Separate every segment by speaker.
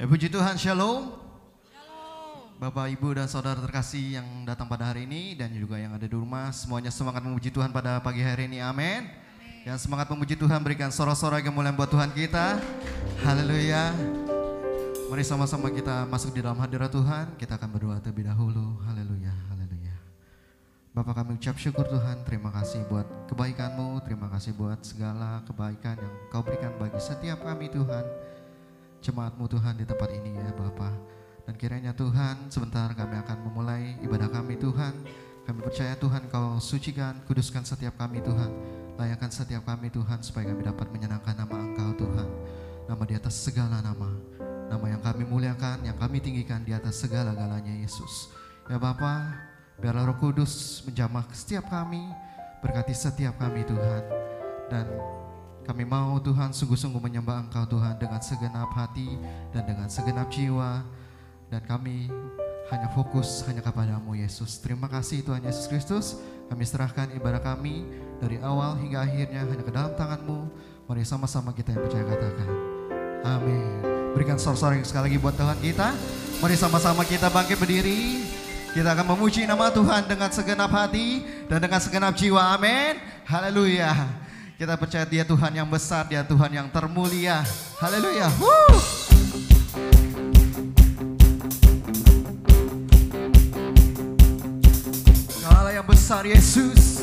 Speaker 1: Ya puji Tuhan, shalom. Shalom. Bapak, Ibu, dan Saudara terkasih yang datang pada hari ini dan juga yang ada di rumah, semuanya semangat memuji Tuhan pada pagi hari ini. Amin. Dan semangat memuji Tuhan berikan sorak-sorak yang mulai buat Tuhan kita. Haleluya. Mari sama-sama kita masuk di dalam hadirat Tuhan. Kita akan berdoa terlebih dahulu. Haleluya. Bapak kami ucap syukur Tuhan, terima kasih buat kebaikanmu, terima kasih buat segala kebaikan yang kau berikan bagi setiap kami Tuhan. Jemaatmu Tuhan di tempat ini ya Bapak. Dan kiranya Tuhan sebentar kami akan memulai ibadah kami Tuhan. Kami percaya Tuhan kau sucikan, kuduskan setiap kami Tuhan. Layakkan setiap kami Tuhan supaya kami dapat menyenangkan nama Engkau Tuhan. Nama di atas segala nama. Nama yang kami muliakan, yang kami tinggikan di atas segala-galanya Yesus. Ya Bapa, biarlah Roh Kudus menjamah setiap kami, berkati setiap kami Tuhan. Dan kami mau Tuhan sungguh-sungguh menyembah Engkau Tuhan dengan segenap hati dan dengan segenap jiwa. Dan kami hanya fokus hanya kepadamu Yesus. Terima kasih Tuhan Yesus Kristus. Kami serahkan ibadah kami dari awal hingga akhirnya hanya ke dalam tanganmu. Mari sama-sama kita yang percaya katakan. Amin. Berikan sorak-sorak sekali lagi buat Tuhan kita. Mari sama-sama kita bangkit berdiri. Kita akan memuji nama Tuhan dengan segenap hati dan dengan segenap jiwa. Amin. Haleluya. Kita percaya dia Tuhan yang besar, dia Tuhan yang termulia. Haleluya. Yang besar Yesus.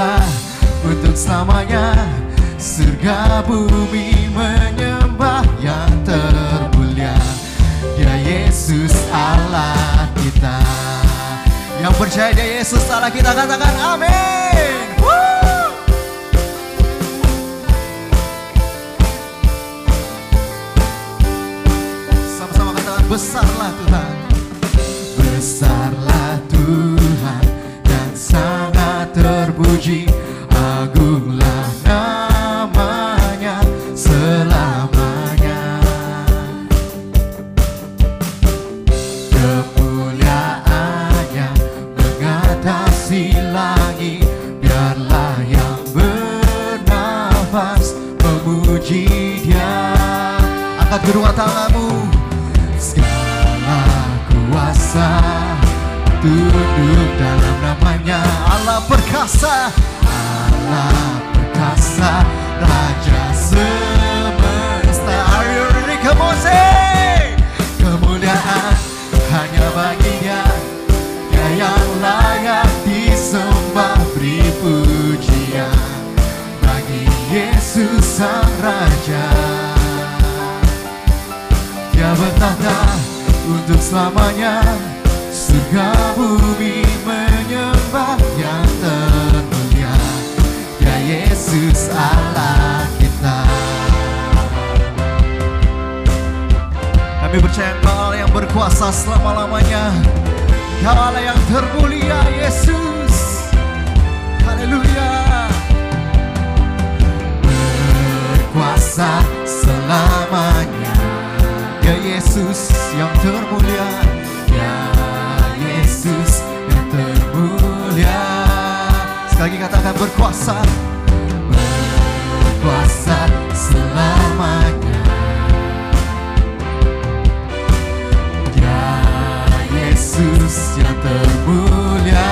Speaker 1: Bertata untuk selamanya. Surga bumi menyembah yang termulia. Dia Yesus Allah kita. Yang percaya dia Yesus Allah kita katakan amin Ya Allah yang termulia Yesus. Haleluya. Berkuasa selamanya. Ya Yesus yang termulia. Ya Yesus yang termulia. Sekali lagi katakan berkuasa. Berkuasa selamanya. Yang termulia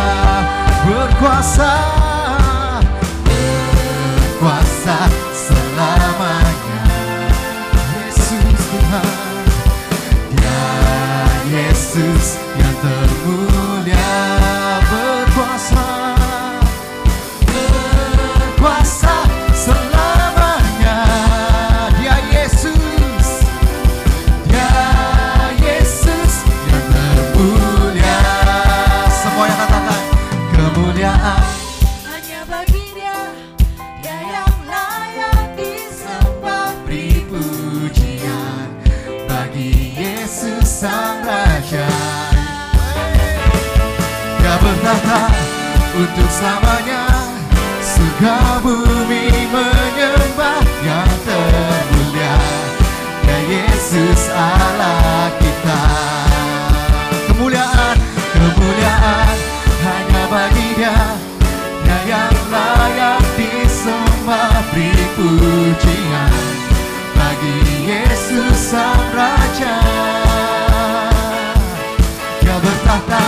Speaker 1: berkuasa berkuasa selamanya. Yesus Tuhan Dia Yesus pujian bagi Yesus Sang Raja. Dia bertahta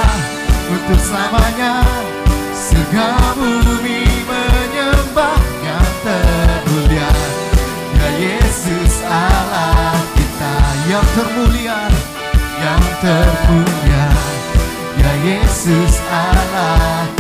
Speaker 1: untuk selamanya segala bumi menyembahnya termulia Ya Yesus Allah kita yang termulia Yang termulia Ya Yesus Allah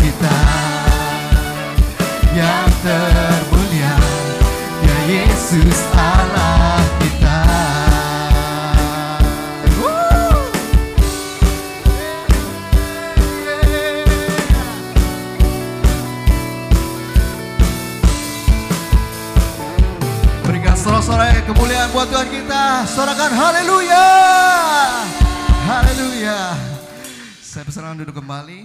Speaker 1: duduk kembali.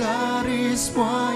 Speaker 1: garis semua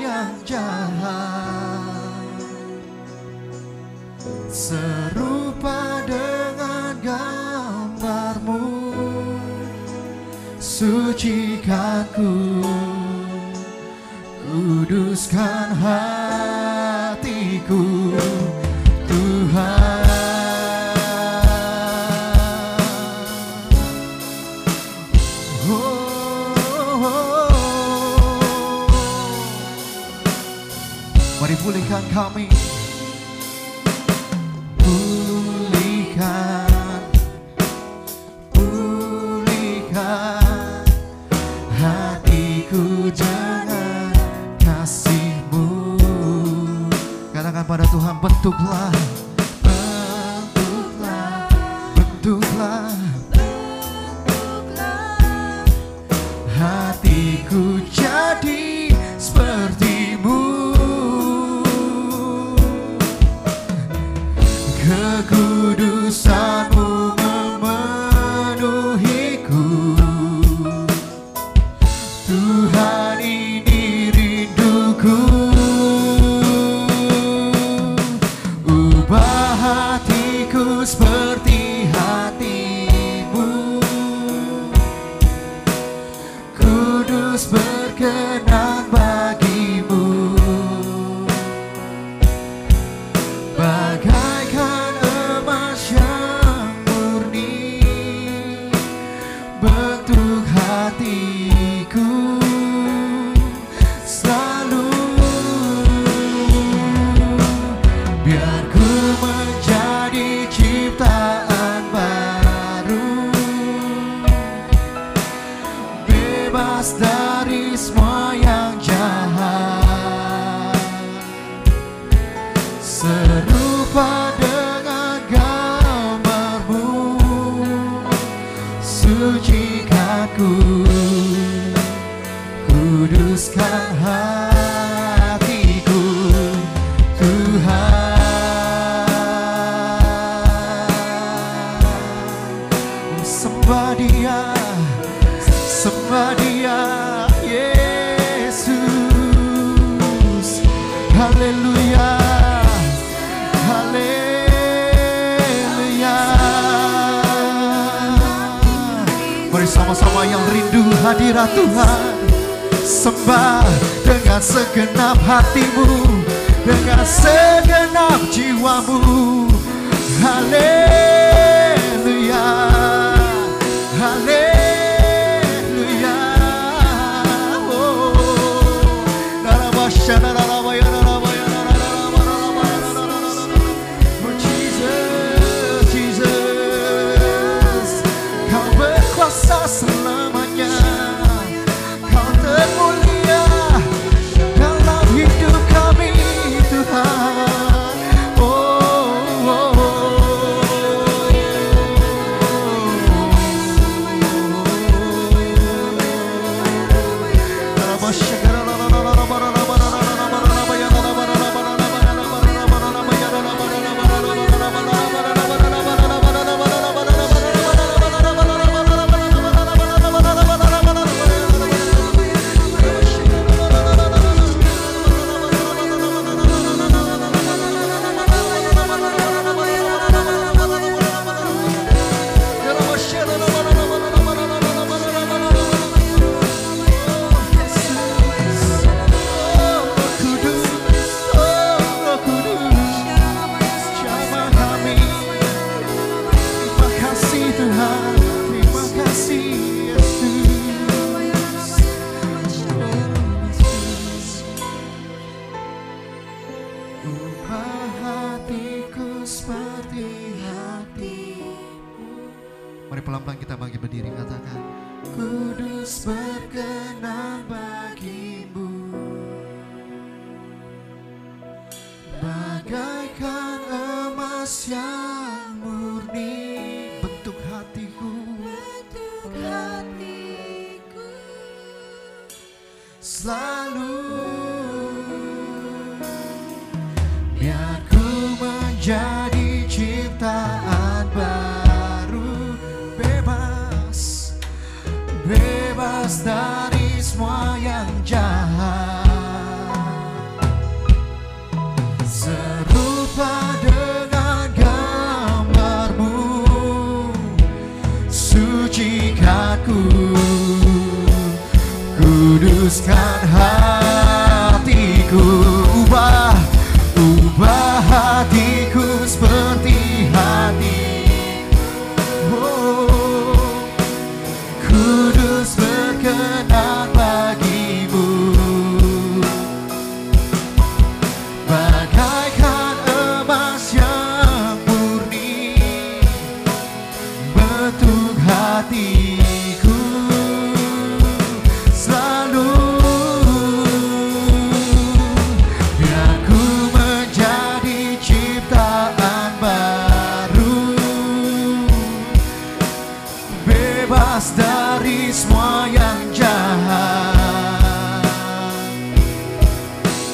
Speaker 1: semua yang jahat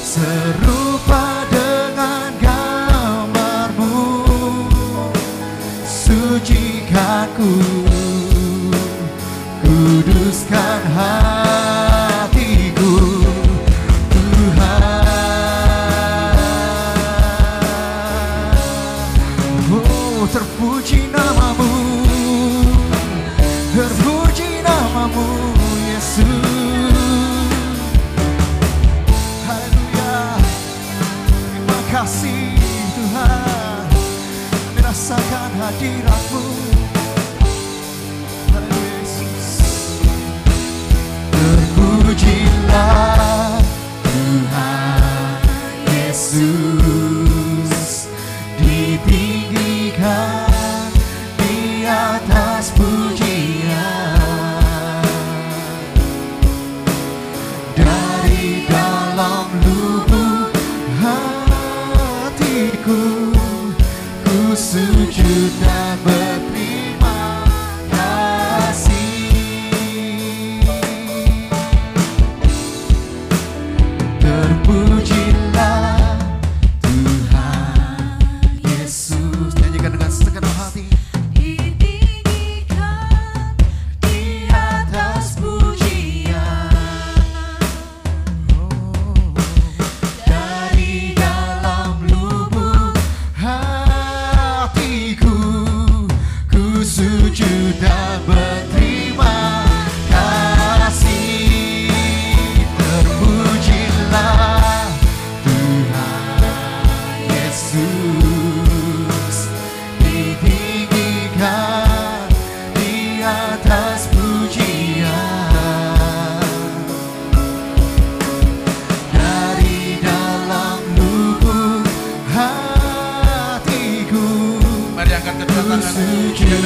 Speaker 1: Serupa dengan gambarmu Sucikan ku Kuduskan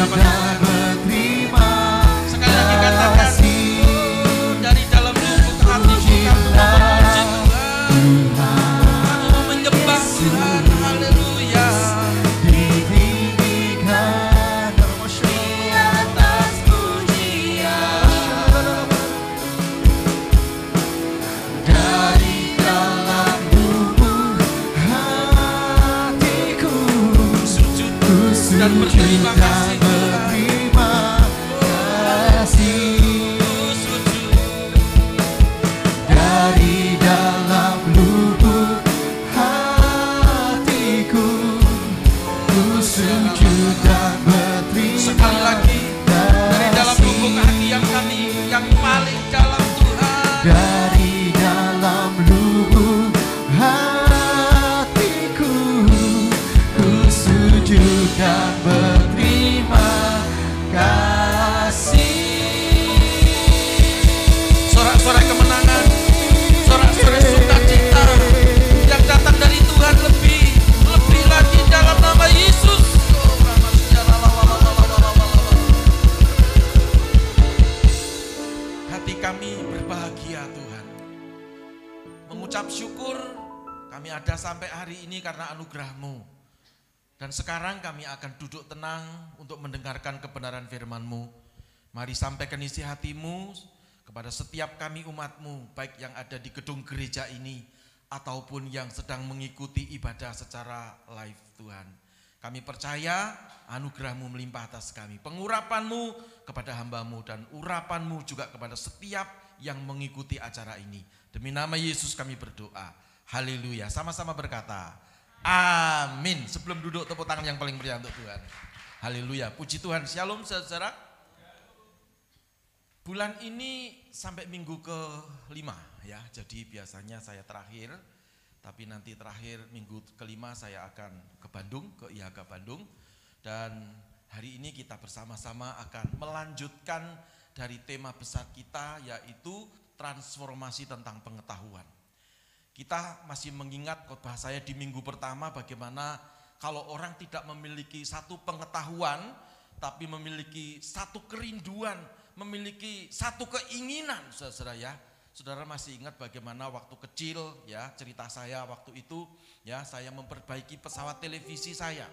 Speaker 1: sujud
Speaker 2: hadapan Mari sampaikan isi hatimu kepada setiap kami umatmu, baik yang ada di gedung gereja ini, ataupun yang sedang mengikuti ibadah secara live Tuhan. Kami percaya anugerahmu melimpah atas kami. Pengurapanmu kepada hambamu dan urapanmu juga kepada setiap yang mengikuti acara ini. Demi nama Yesus kami berdoa. Haleluya. Sama-sama berkata, amin. Sebelum duduk tepuk tangan yang paling meriah untuk Tuhan. Haleluya. Puji Tuhan. Shalom saudara. Bulan ini sampai minggu ke lima ya, jadi biasanya saya terakhir, tapi nanti terakhir minggu kelima saya akan ke Bandung, ke IHK Bandung. Dan hari ini kita bersama-sama akan melanjutkan dari tema besar kita yaitu transformasi tentang pengetahuan. Kita masih mengingat khotbah saya di minggu pertama bagaimana kalau orang tidak memiliki satu pengetahuan tapi memiliki satu kerinduan, memiliki satu keinginan, saudara ya. Saudara masih ingat bagaimana waktu kecil ya cerita saya waktu itu ya saya memperbaiki pesawat televisi saya.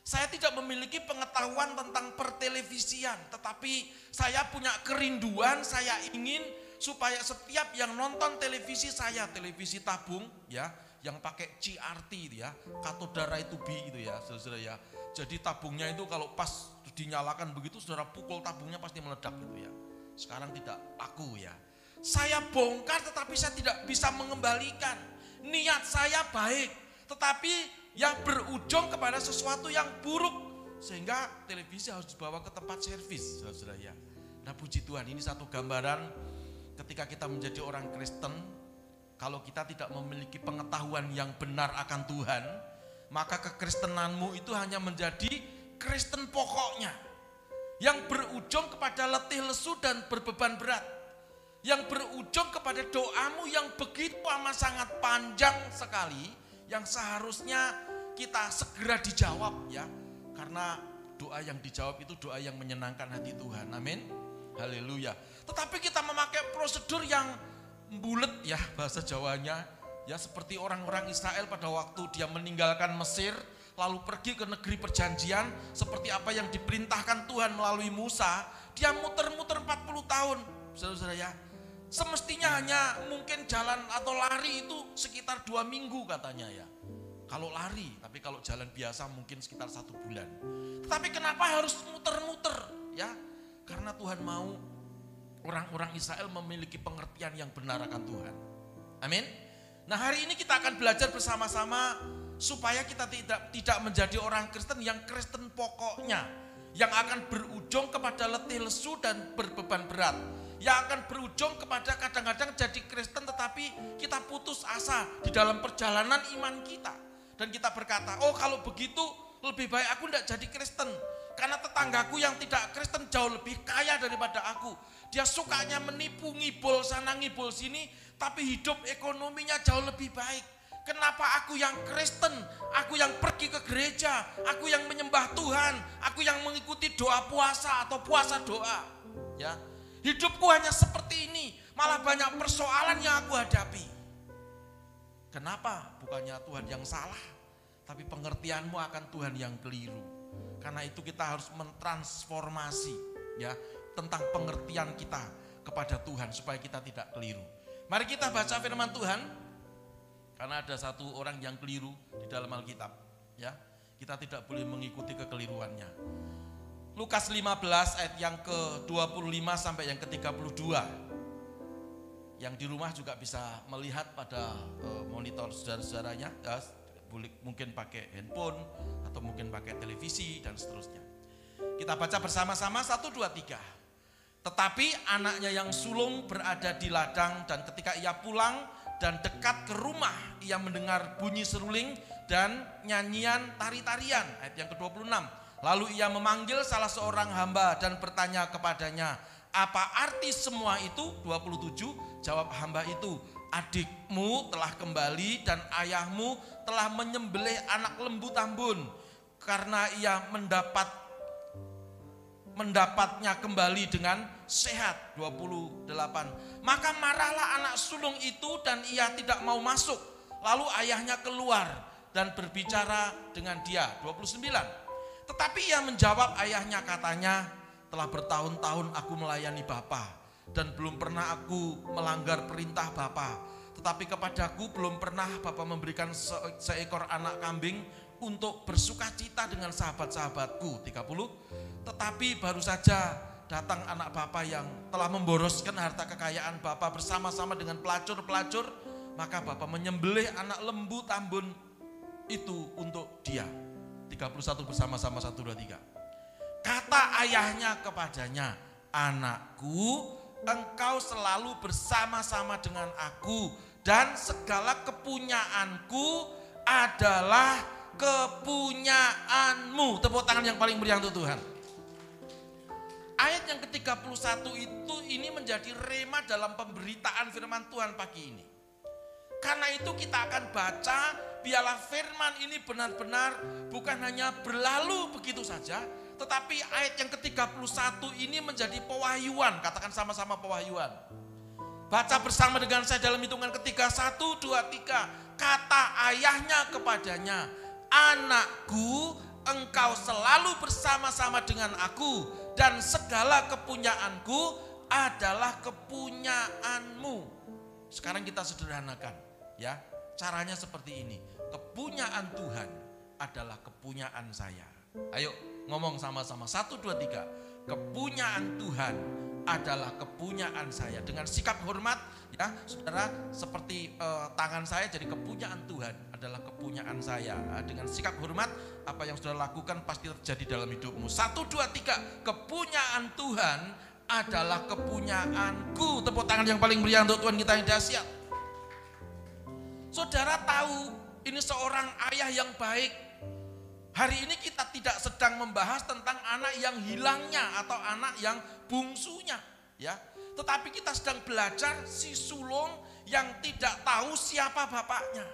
Speaker 2: Saya tidak memiliki pengetahuan tentang pertelevisian, tetapi saya punya kerinduan, saya ingin supaya setiap yang nonton televisi saya, televisi tabung ya, yang pakai CRT itu ya, katoda ray to itu ya, saudara ya. Jadi tabungnya itu kalau pas dinyalakan begitu saudara pukul tabungnya pasti meledak gitu ya. Sekarang tidak laku ya. Saya bongkar tetapi saya tidak bisa mengembalikan. Niat saya baik, tetapi yang berujung kepada sesuatu yang buruk sehingga televisi harus dibawa ke tempat servis, saudara ya. Nah puji Tuhan ini satu gambaran ketika kita menjadi orang Kristen, kalau kita tidak memiliki pengetahuan yang benar akan Tuhan, maka kekristenanmu itu hanya menjadi Kristen pokoknya. Yang berujung kepada letih lesu dan berbeban berat. Yang berujung kepada doamu yang begitu amat sangat panjang sekali, yang seharusnya kita segera dijawab ya karena doa yang dijawab itu doa yang menyenangkan hati Tuhan. Amin. Haleluya. Tetapi kita memakai prosedur yang bulat ya bahasa Jawanya. Ya seperti orang-orang Israel pada waktu dia meninggalkan Mesir lalu pergi ke negeri perjanjian seperti apa yang diperintahkan Tuhan melalui Musa, dia muter-muter 40 tahun. Saudara-saudara ya, semestinya hanya mungkin jalan atau lari itu sekitar dua minggu katanya ya. Kalau lari, tapi kalau jalan biasa mungkin sekitar satu bulan. Tetapi kenapa harus muter-muter? Ya, karena Tuhan mau orang-orang Israel memiliki pengertian yang benar akan Tuhan. Amin. Nah hari ini kita akan belajar bersama-sama supaya kita tidak tidak menjadi orang Kristen yang Kristen pokoknya, yang akan berujung kepada letih lesu dan berbeban berat, yang akan berujung kepada kadang-kadang jadi Kristen tetapi kita putus asa di dalam perjalanan iman kita. Dan kita berkata, oh kalau begitu lebih baik aku tidak jadi Kristen. Karena tetanggaku yang tidak Kristen jauh lebih kaya daripada aku. Dia sukanya menipu, ngibul sana, ngibul sini. Tapi hidup ekonominya jauh lebih baik. Kenapa aku yang Kristen, aku yang pergi ke gereja, aku yang menyembah Tuhan, aku yang mengikuti doa puasa atau puasa doa. Ya, hidupku hanya seperti ini, malah banyak persoalan yang aku hadapi. Kenapa? Bukannya Tuhan yang salah, tapi pengertianmu akan Tuhan yang keliru. Karena itu kita harus mentransformasi ya tentang pengertian kita kepada Tuhan supaya kita tidak keliru. Mari kita baca firman Tuhan karena ada satu orang yang keliru di dalam Alkitab ya. Kita tidak boleh mengikuti kekeliruannya. Lukas 15 ayat yang ke-25 sampai yang ke-32 yang di rumah juga bisa melihat pada uh, monitor saudara-saudaranya, ya, mungkin pakai handphone atau mungkin pakai televisi dan seterusnya. Kita baca bersama-sama satu dua tiga. Tetapi anaknya yang sulung berada di ladang dan ketika ia pulang dan dekat ke rumah ia mendengar bunyi seruling dan nyanyian tari-tarian ayat yang ke-26. Lalu ia memanggil salah seorang hamba dan bertanya kepadanya, apa arti semua itu? 27 Jawab hamba itu, adikmu telah kembali dan ayahmu telah menyembelih anak lembu tambun karena ia mendapat mendapatnya kembali dengan sehat 28 maka marahlah anak sulung itu dan ia tidak mau masuk lalu ayahnya keluar dan berbicara dengan dia 29 tetapi ia menjawab ayahnya katanya telah bertahun-tahun aku melayani Bapak dan belum pernah aku melanggar perintah Bapa. Tetapi kepadaku belum pernah Bapak memberikan se seekor anak kambing untuk bersuka cita dengan sahabat-sahabatku. 30. Tetapi baru saja datang anak Bapak yang telah memboroskan harta kekayaan Bapak bersama-sama dengan pelacur-pelacur. Maka Bapak menyembelih anak lembu tambun itu untuk dia. 31 bersama-sama 1, 2, 3. Kata ayahnya kepadanya, anakku engkau selalu bersama-sama dengan aku dan segala kepunyaanku adalah kepunyaanmu. Tepuk tangan yang paling meriah untuk Tuhan. Ayat yang ke-31 itu ini menjadi rema dalam pemberitaan firman Tuhan pagi ini. Karena itu kita akan baca biarlah firman ini benar-benar bukan hanya berlalu begitu saja, tetapi ayat yang ke-31 ini menjadi pewahyuan. Katakan sama-sama pewahyuan. Baca bersama dengan saya dalam hitungan ketiga. Satu, dua, tiga. Kata ayahnya kepadanya. Anakku, engkau selalu bersama-sama dengan aku. Dan segala kepunyaanku adalah kepunyaanmu. Sekarang kita sederhanakan ya. Caranya seperti ini. Kepunyaan Tuhan adalah kepunyaan saya. Ayo ngomong sama-sama. Satu, dua, tiga. Kepunyaan Tuhan adalah kepunyaan saya. Dengan sikap hormat ya saudara seperti eh, tangan saya jadi kepunyaan Tuhan adalah kepunyaan saya. Dengan sikap hormat apa yang saudara lakukan pasti terjadi dalam hidupmu. Satu, dua, tiga. Kepunyaan Tuhan adalah kepunyaanku. Tepuk tangan yang paling meriah untuk Tuhan kita yang dahsyat. Saudara tahu ini seorang ayah yang baik. Hari ini kita tidak sedang membahas tentang anak yang hilangnya atau anak yang bungsunya, ya. Tetapi kita sedang belajar si sulung yang tidak tahu siapa bapaknya.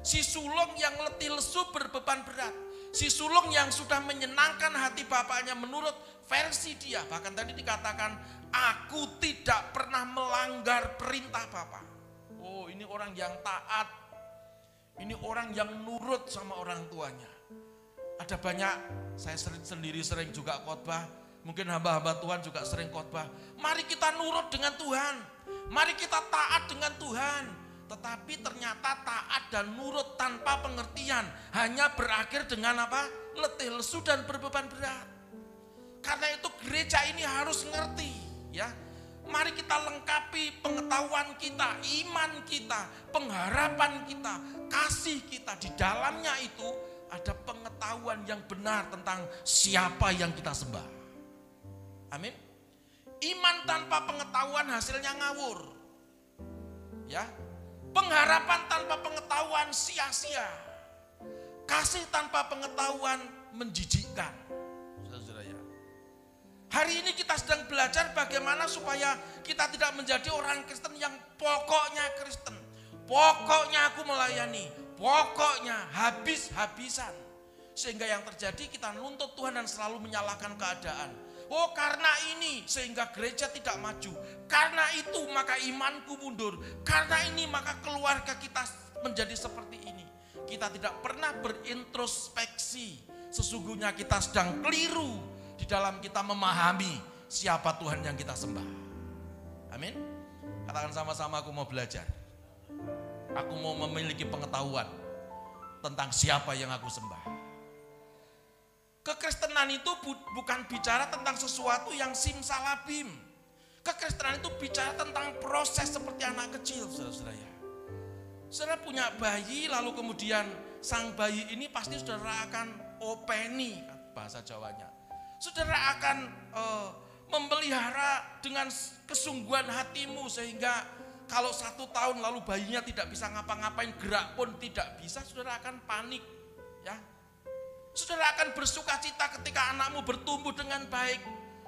Speaker 2: Si sulung yang letih lesu berbeban berat. Si sulung yang sudah menyenangkan hati bapaknya menurut versi dia. Bahkan tadi dikatakan, aku tidak pernah melanggar perintah bapak. Oh ini orang yang taat. Ini orang yang nurut sama orang tuanya. Ada banyak, saya sering, sendiri sering juga khotbah. Mungkin hamba-hamba Tuhan juga sering khotbah. Mari kita nurut dengan Tuhan. Mari kita taat dengan Tuhan. Tetapi ternyata taat dan nurut tanpa pengertian. Hanya berakhir dengan apa? Letih lesu dan berbeban berat. Karena itu gereja ini harus ngerti. ya. Mari kita lengkapi pengetahuan kita, iman kita, pengharapan kita, kasih kita. Di dalamnya itu ada pengetahuan yang benar tentang siapa yang kita sembah. Amin. Iman tanpa pengetahuan hasilnya ngawur. Ya. Pengharapan tanpa pengetahuan sia-sia. Kasih tanpa pengetahuan menjijikkan. Ya. Hari ini kita sedang belajar bagaimana supaya kita tidak menjadi orang Kristen yang pokoknya Kristen. Pokoknya aku melayani, pokoknya habis-habisan. Sehingga yang terjadi kita nuntut Tuhan dan selalu menyalahkan keadaan. Oh karena ini sehingga gereja tidak maju. Karena itu maka imanku mundur. Karena ini maka keluarga kita menjadi seperti ini. Kita tidak pernah berintrospeksi. Sesungguhnya kita sedang keliru di dalam kita memahami siapa Tuhan yang kita sembah. Amin. Katakan sama-sama aku mau belajar. Aku mau memiliki pengetahuan tentang siapa yang aku sembah. Kekristenan itu bu- bukan bicara tentang sesuatu yang simsalabim. Kekristenan itu bicara tentang proses seperti anak kecil, saudara-saudara ya. Saudara punya bayi, lalu kemudian sang bayi ini pasti saudara akan openi, bahasa Jawanya. Saudara akan eh, memelihara dengan kesungguhan hatimu sehingga kalau satu tahun lalu bayinya tidak bisa ngapa-ngapain, gerak pun tidak bisa, saudara akan panik. Ya, Saudara akan bersuka cita ketika anakmu bertumbuh dengan baik.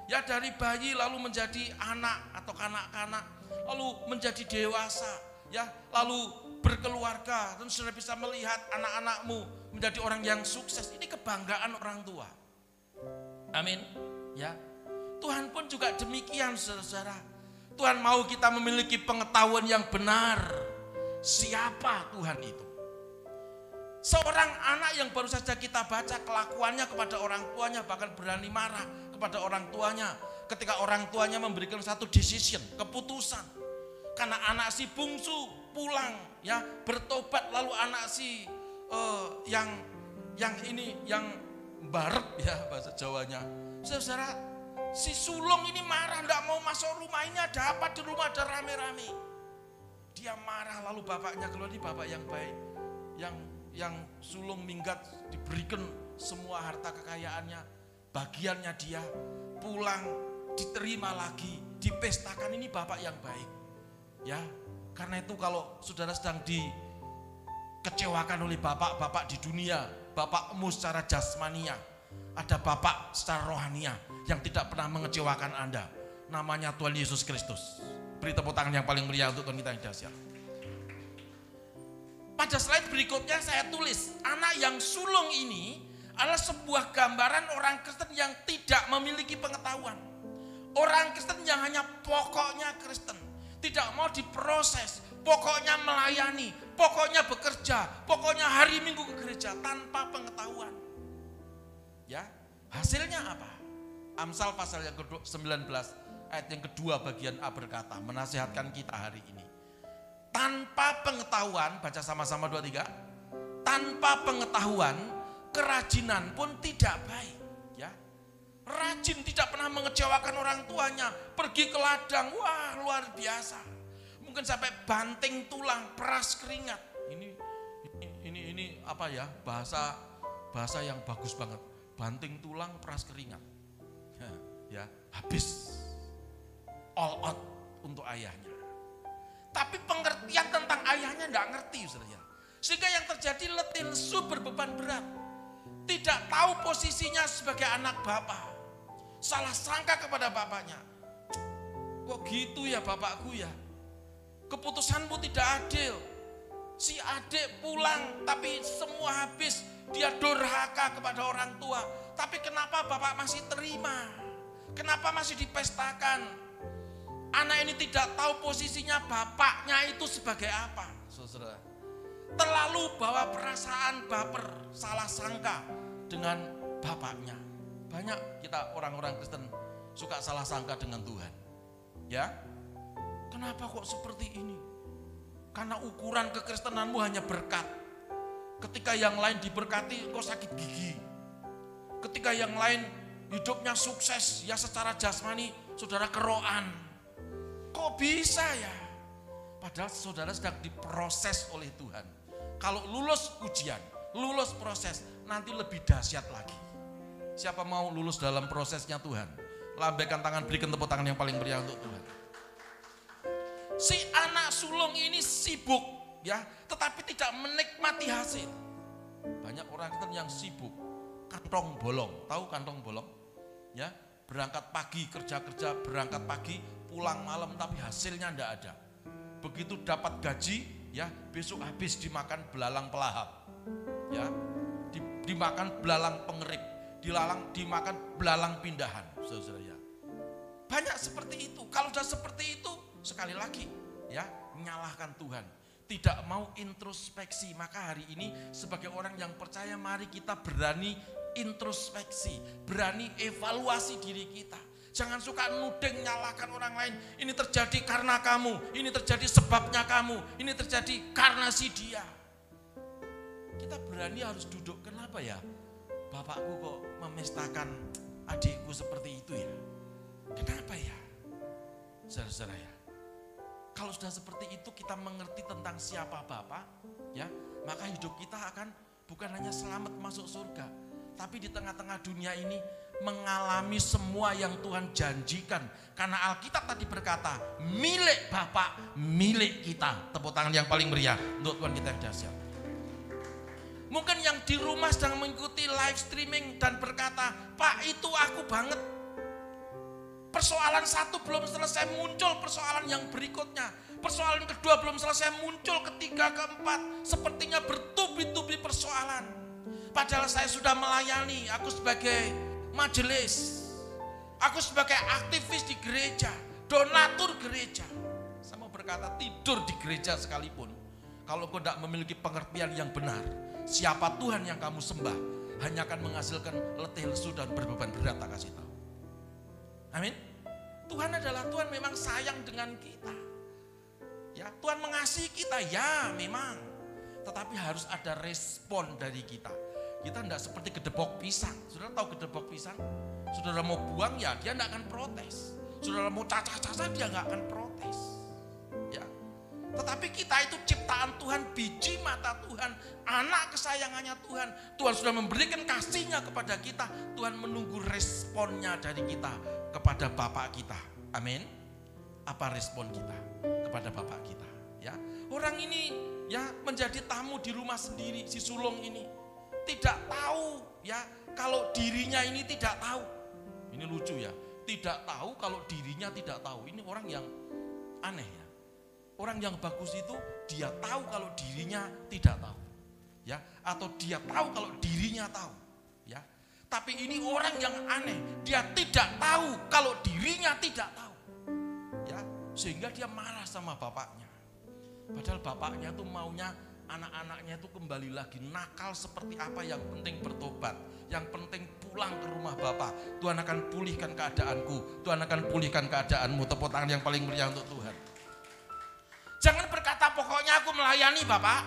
Speaker 2: Ya dari bayi lalu menjadi anak atau kanak-kanak. Lalu menjadi dewasa. Ya lalu berkeluarga. Dan saudara bisa melihat anak-anakmu menjadi orang yang sukses. Ini kebanggaan orang tua. Amin. Ya. Tuhan pun juga demikian saudara-saudara. Tuhan mau kita memiliki pengetahuan yang benar. Siapa Tuhan itu? Seorang anak yang baru saja kita baca kelakuannya kepada orang tuanya bahkan berani marah kepada orang tuanya ketika orang tuanya memberikan satu decision, keputusan. Karena anak si bungsu pulang ya bertobat lalu anak si eh, yang yang ini yang barep ya bahasa Jawanya. Saudara, si sulung ini marah ndak mau masuk rumah ini ada apa di rumah ada rame-rame. Dia marah lalu bapaknya keluar di bapak yang baik yang yang sulung minggat diberikan semua harta kekayaannya, bagiannya dia pulang diterima lagi, dipestakan ini bapak yang baik. Ya, karena itu kalau saudara sedang dikecewakan oleh bapak-bapak di dunia, bapakmu secara jasmania, ada bapak secara rohania yang tidak pernah mengecewakan Anda. Namanya Tuhan Yesus Kristus. Beri tepuk tangan yang paling meriah untuk Tuhan kita yang dahsyat. Pada slide berikutnya saya tulis, anak yang sulung ini adalah sebuah gambaran orang Kristen yang tidak memiliki pengetahuan. Orang Kristen yang hanya pokoknya Kristen, tidak mau diproses, pokoknya melayani, pokoknya bekerja, pokoknya hari Minggu ke gereja tanpa pengetahuan. Ya, hasilnya apa? Amsal pasal yang ke-19 ayat yang kedua bagian A berkata, menasehatkan kita hari ini. Tanpa pengetahuan, baca sama-sama dua tiga. Tanpa pengetahuan, kerajinan pun tidak baik. Ya, rajin tidak pernah mengecewakan orang tuanya. Pergi ke ladang, wah luar biasa. Mungkin sampai banting tulang, peras keringat. Ini ini ini, ini apa ya bahasa bahasa yang bagus banget. Banting tulang, peras keringat. Ya, habis all out untuk ayahnya. Tapi pengertian tentang ayahnya tidak ngerti saudara. Sehingga yang terjadi letih lesu berbeban berat. Tidak tahu posisinya sebagai anak bapak. Salah sangka kepada bapaknya. Kok gitu ya bapakku ya? Keputusanmu tidak adil. Si adik pulang tapi semua habis. Dia durhaka kepada orang tua. Tapi kenapa bapak masih terima? Kenapa masih dipestakan? Anak ini tidak tahu posisinya bapaknya itu sebagai apa. Saudara. Terlalu bawa perasaan baper, salah sangka dengan bapaknya. Banyak kita orang-orang Kristen suka salah sangka dengan Tuhan. Ya. Kenapa kok seperti ini? Karena ukuran kekristenanmu hanya berkat. Ketika yang lain diberkati, kau sakit gigi. Ketika yang lain hidupnya sukses, ya secara jasmani, saudara keroan Kok bisa ya? Padahal saudara sedang diproses oleh Tuhan. Kalau lulus ujian, lulus proses, nanti lebih dahsyat lagi. Siapa mau lulus dalam prosesnya Tuhan? Lambaikan tangan, berikan tepuk tangan yang paling meriah untuk Tuhan. Si anak sulung ini sibuk ya, tetapi tidak menikmati hasil. Banyak orang Kristen yang sibuk, kantong bolong. Tahu kantong bolong? Ya, berangkat pagi kerja-kerja, berangkat pagi pulang malam tapi hasilnya tidak ada. Begitu dapat gaji, ya besok habis dimakan belalang pelahap. Ya, di, dimakan belalang pengerik, dilalang dimakan belalang pindahan, saudara ya. Banyak seperti itu. Kalau sudah seperti itu, sekali lagi ya, menyalahkan Tuhan. Tidak mau introspeksi, maka hari ini sebagai orang yang percaya mari kita berani introspeksi, berani evaluasi diri kita Jangan suka nuding nyalakan orang lain. Ini terjadi karena kamu, ini terjadi sebabnya kamu, ini terjadi karena si dia. Kita berani harus duduk. Kenapa ya? Bapakku kok memestakan adikku seperti itu ya? Kenapa ya? Saudara-saudara ya. Kalau sudah seperti itu kita mengerti tentang siapa Bapak, ya, maka hidup kita akan bukan hanya selamat masuk surga, tapi di tengah-tengah dunia ini mengalami semua yang Tuhan janjikan. Karena Alkitab tadi berkata, milik Bapak, milik kita. Tepuk tangan yang paling meriah untuk Tuhan kita yang dahsyat. Mungkin yang di rumah sedang mengikuti live streaming dan berkata, Pak itu aku banget. Persoalan satu belum selesai muncul persoalan yang berikutnya. Persoalan kedua belum selesai muncul ketiga keempat. Sepertinya bertubi-tubi persoalan. Padahal saya sudah melayani, aku sebagai majelis. Aku sebagai aktivis di gereja, donatur gereja. Saya mau berkata tidur di gereja sekalipun. Kalau kau tidak memiliki pengertian yang benar, siapa Tuhan yang kamu sembah, hanya akan menghasilkan letih lesu dan berbeban berat tak kasih tahu. Amin. Tuhan adalah Tuhan memang sayang dengan kita. Ya, Tuhan mengasihi kita, ya memang. Tetapi harus ada respon dari kita. Kita tidak seperti gedebok pisang. Saudara tahu gedebok pisang? Saudara mau buang ya dia tidak akan protes. Saudara mau cacah-cacah dia nggak akan protes. Ya. Tetapi kita itu ciptaan Tuhan, biji mata Tuhan, anak kesayangannya Tuhan. Tuhan sudah memberikan kasihnya kepada kita. Tuhan menunggu responnya dari kita kepada Bapak kita. Amin. Apa respon kita kepada Bapak kita? Ya, orang ini ya menjadi tamu di rumah sendiri si sulung ini tidak tahu ya kalau dirinya ini tidak tahu. Ini lucu ya, tidak tahu kalau dirinya tidak tahu. Ini orang yang aneh ya. Orang yang bagus itu dia tahu kalau dirinya tidak tahu. Ya, atau dia tahu kalau dirinya tahu. Ya. Tapi ini orang yang aneh, dia tidak tahu kalau dirinya tidak tahu. Ya, sehingga dia marah sama bapaknya. Padahal bapaknya tuh maunya anak-anaknya itu kembali lagi nakal seperti apa yang penting bertobat. Yang penting pulang ke rumah Bapak. Tuhan akan pulihkan keadaanku. Tuhan akan pulihkan keadaanmu. Tepuk tangan yang paling meriah untuk Tuhan. Jangan berkata pokoknya aku melayani Bapak.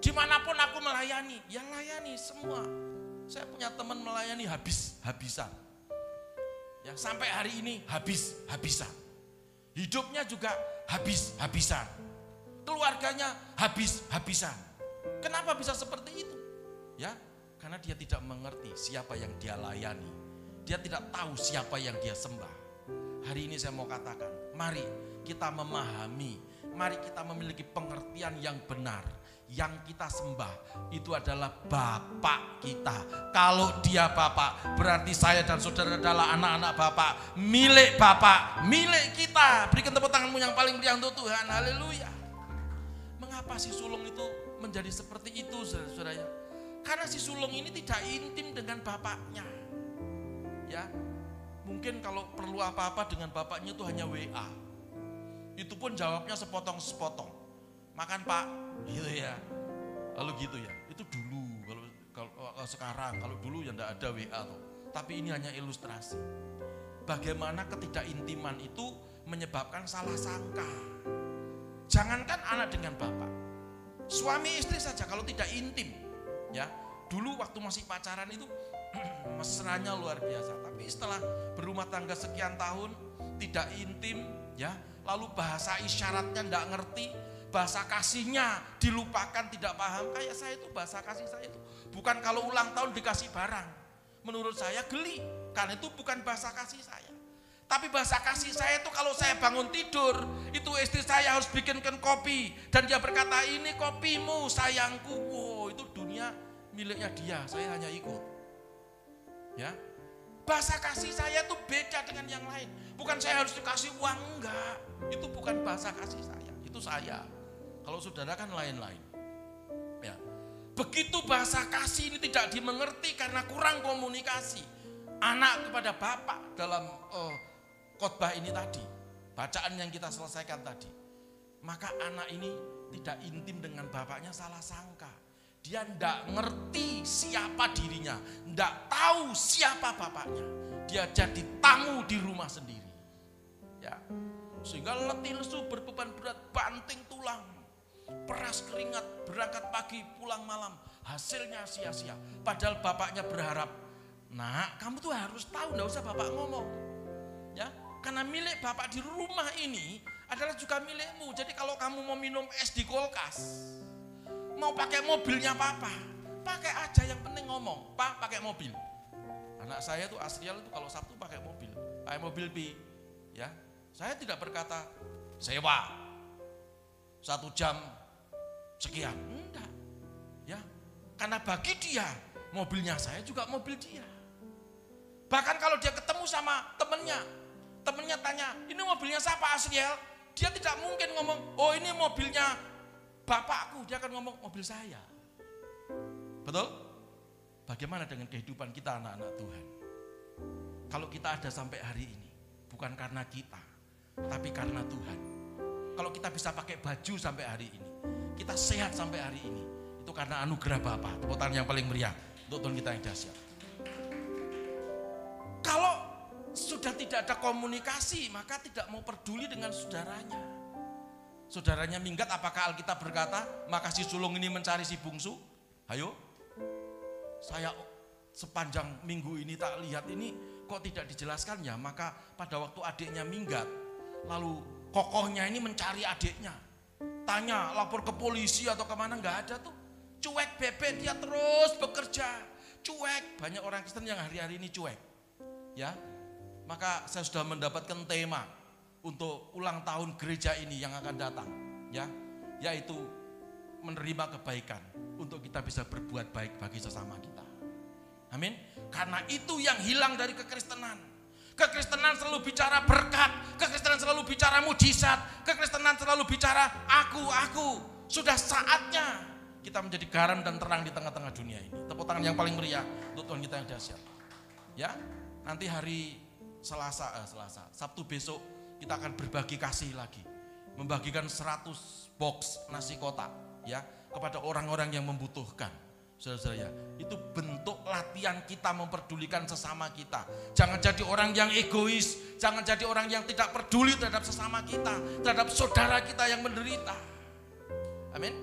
Speaker 2: Di mana pun aku melayani. Ya layani semua. Saya punya teman melayani habis-habisan. Ya, sampai hari ini habis-habisan. Hidupnya juga habis-habisan. Keluarganya habis-habisan. Kenapa bisa seperti itu? Ya, karena dia tidak mengerti siapa yang dia layani. Dia tidak tahu siapa yang dia sembah. Hari ini saya mau katakan, mari kita memahami, mari kita memiliki pengertian yang benar. Yang kita sembah itu adalah Bapak kita. Kalau dia Bapak, berarti saya dan saudara adalah anak-anak Bapak, milik Bapak, milik kita. Berikan tepuk tanganmu yang paling meriah untuk Tuhan. Haleluya. Mengapa si sulung itu menjadi seperti itu, saudara-saudara? Karena si sulung ini tidak intim dengan bapaknya. Ya, mungkin kalau perlu apa-apa dengan bapaknya itu hanya WA. Itu pun jawabnya sepotong-sepotong. Makan pak, gitu ya. Lalu gitu ya. Itu dulu. Kalau kalau, sekarang, kalau dulu ya enggak ada WA tuh. Tapi ini hanya ilustrasi. Bagaimana ketidakintiman itu menyebabkan salah sangka. Jangankan anak dengan bapak. Suami istri saja kalau tidak intim. Ya, dulu waktu masih pacaran itu mesranya luar biasa. Tapi setelah berumah tangga sekian tahun tidak intim, ya, lalu bahasa isyaratnya tidak ngerti, bahasa kasihnya dilupakan, tidak paham. Kayak saya itu bahasa kasih saya itu bukan kalau ulang tahun dikasih barang. Menurut saya geli, karena itu bukan bahasa kasih saya. Tapi bahasa kasih saya itu kalau saya bangun tidur, itu istri saya harus bikinkan kopi. Dan dia berkata, ini kopimu sayangku. Wow, itu dunia miliknya dia, saya hanya ikut. Ya, bahasa kasih saya itu beda dengan yang lain. Bukan saya harus dikasih uang, enggak. Itu bukan bahasa kasih saya, itu saya. Kalau saudara kan lain-lain. Ya. Begitu bahasa kasih ini tidak dimengerti karena kurang komunikasi. Anak kepada bapak dalam uh, khotbah ini tadi, bacaan yang kita selesaikan tadi. Maka anak ini tidak intim dengan bapaknya salah sangka. Dia tidak ngerti siapa dirinya, tidak tahu siapa bapaknya. Dia jadi tamu di rumah sendiri. Ya. Sehingga letih lesu berbeban berat, banting tulang, peras keringat, berangkat pagi, pulang malam, hasilnya sia-sia. Padahal bapaknya berharap, nak kamu tuh harus tahu, nggak usah bapak ngomong. Karena milik bapak di rumah ini adalah juga milikmu. Jadi kalau kamu mau minum es di kulkas, mau pakai mobilnya papa, pakai aja yang penting ngomong, pak pakai mobil. Anak saya tuh Asriel itu kalau Sabtu pakai mobil, pakai mobil pi, ya. Saya tidak berkata sewa satu jam sekian, enggak, ya. Karena bagi dia mobilnya saya juga mobil dia. Bahkan kalau dia ketemu sama temennya, temennya tanya, ini mobilnya siapa Asriel? Dia tidak mungkin ngomong, oh ini mobilnya bapakku. Dia akan ngomong, mobil saya. Betul? Bagaimana dengan kehidupan kita anak-anak Tuhan? Kalau kita ada sampai hari ini, bukan karena kita, tapi karena Tuhan. Kalau kita bisa pakai baju sampai hari ini, kita sehat sampai hari ini, itu karena anugerah Bapa. Tepuk tangan yang paling meriah untuk Tuhan kita yang dahsyat. Kalau sudah tidak ada komunikasi, maka tidak mau peduli dengan saudaranya. Saudaranya minggat, apakah Alkitab berkata, maka si sulung ini mencari si bungsu? Ayo, saya sepanjang minggu ini tak lihat ini kok tidak dijelaskan ya, maka pada waktu adiknya minggat, lalu kokohnya ini mencari adiknya. Tanya, lapor ke polisi atau ke mana, nggak ada tuh. Cuek bebek, dia terus bekerja. Cuek, banyak orang Kristen yang hari-hari ini cuek. Ya, maka saya sudah mendapatkan tema untuk ulang tahun gereja ini yang akan datang, ya, yaitu menerima kebaikan untuk kita bisa berbuat baik bagi sesama kita. Amin. Karena itu yang hilang dari kekristenan. Kekristenan selalu bicara berkat, kekristenan selalu bicara mujizat, kekristenan selalu bicara aku, aku. Sudah saatnya kita menjadi garam dan terang di tengah-tengah dunia ini. Tepuk tangan yang paling meriah untuk Tuhan kita yang dahsyat. Ya, nanti hari Selasa, eh, Selasa, Sabtu besok kita akan berbagi kasih lagi. Membagikan 100 box nasi kotak, ya. kepada orang-orang yang membutuhkan. Saudara-saudara ya, itu bentuk latihan kita memperdulikan sesama kita. Jangan jadi orang yang egois, jangan jadi orang yang tidak peduli terhadap sesama kita, terhadap saudara kita yang menderita. Amin.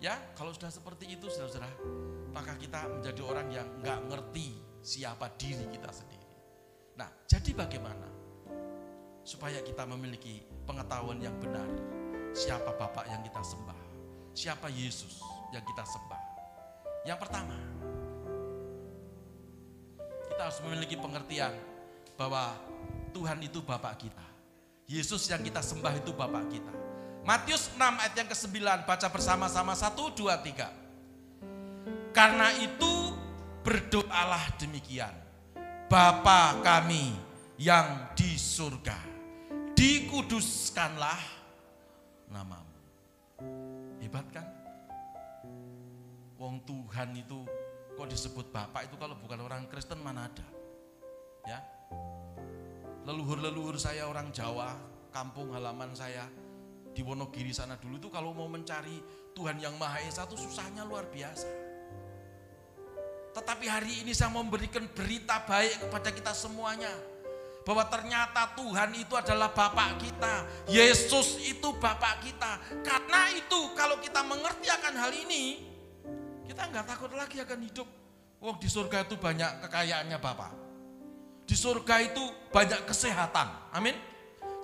Speaker 2: Ya, kalau sudah seperti itu saudara-saudara, maka kita menjadi orang yang nggak ngerti siapa diri kita sendiri. Nah, jadi bagaimana supaya kita memiliki pengetahuan yang benar siapa Bapak yang kita sembah, siapa Yesus yang kita sembah. Yang pertama, kita harus memiliki pengertian bahwa Tuhan itu Bapak kita. Yesus yang kita sembah itu Bapak kita. Matius 6 ayat yang ke-9 baca bersama-sama 1 2 3. Karena itu berdoalah demikian. Bapa kami yang di surga, dikuduskanlah namamu. Hebat kan? Wong Tuhan itu kok disebut Bapak itu kalau bukan orang Kristen mana ada? Ya. Leluhur-leluhur saya orang Jawa, kampung halaman saya di Wonogiri sana dulu itu kalau mau mencari Tuhan yang Maha Esa itu susahnya luar biasa. Tetapi hari ini saya memberikan berita baik kepada kita semuanya. Bahwa ternyata Tuhan itu adalah Bapak kita. Yesus itu Bapak kita. Karena itu kalau kita mengerti akan hal ini, kita nggak takut lagi akan hidup. Di surga itu banyak kekayaannya Bapak. Di surga itu banyak kesehatan. Amin.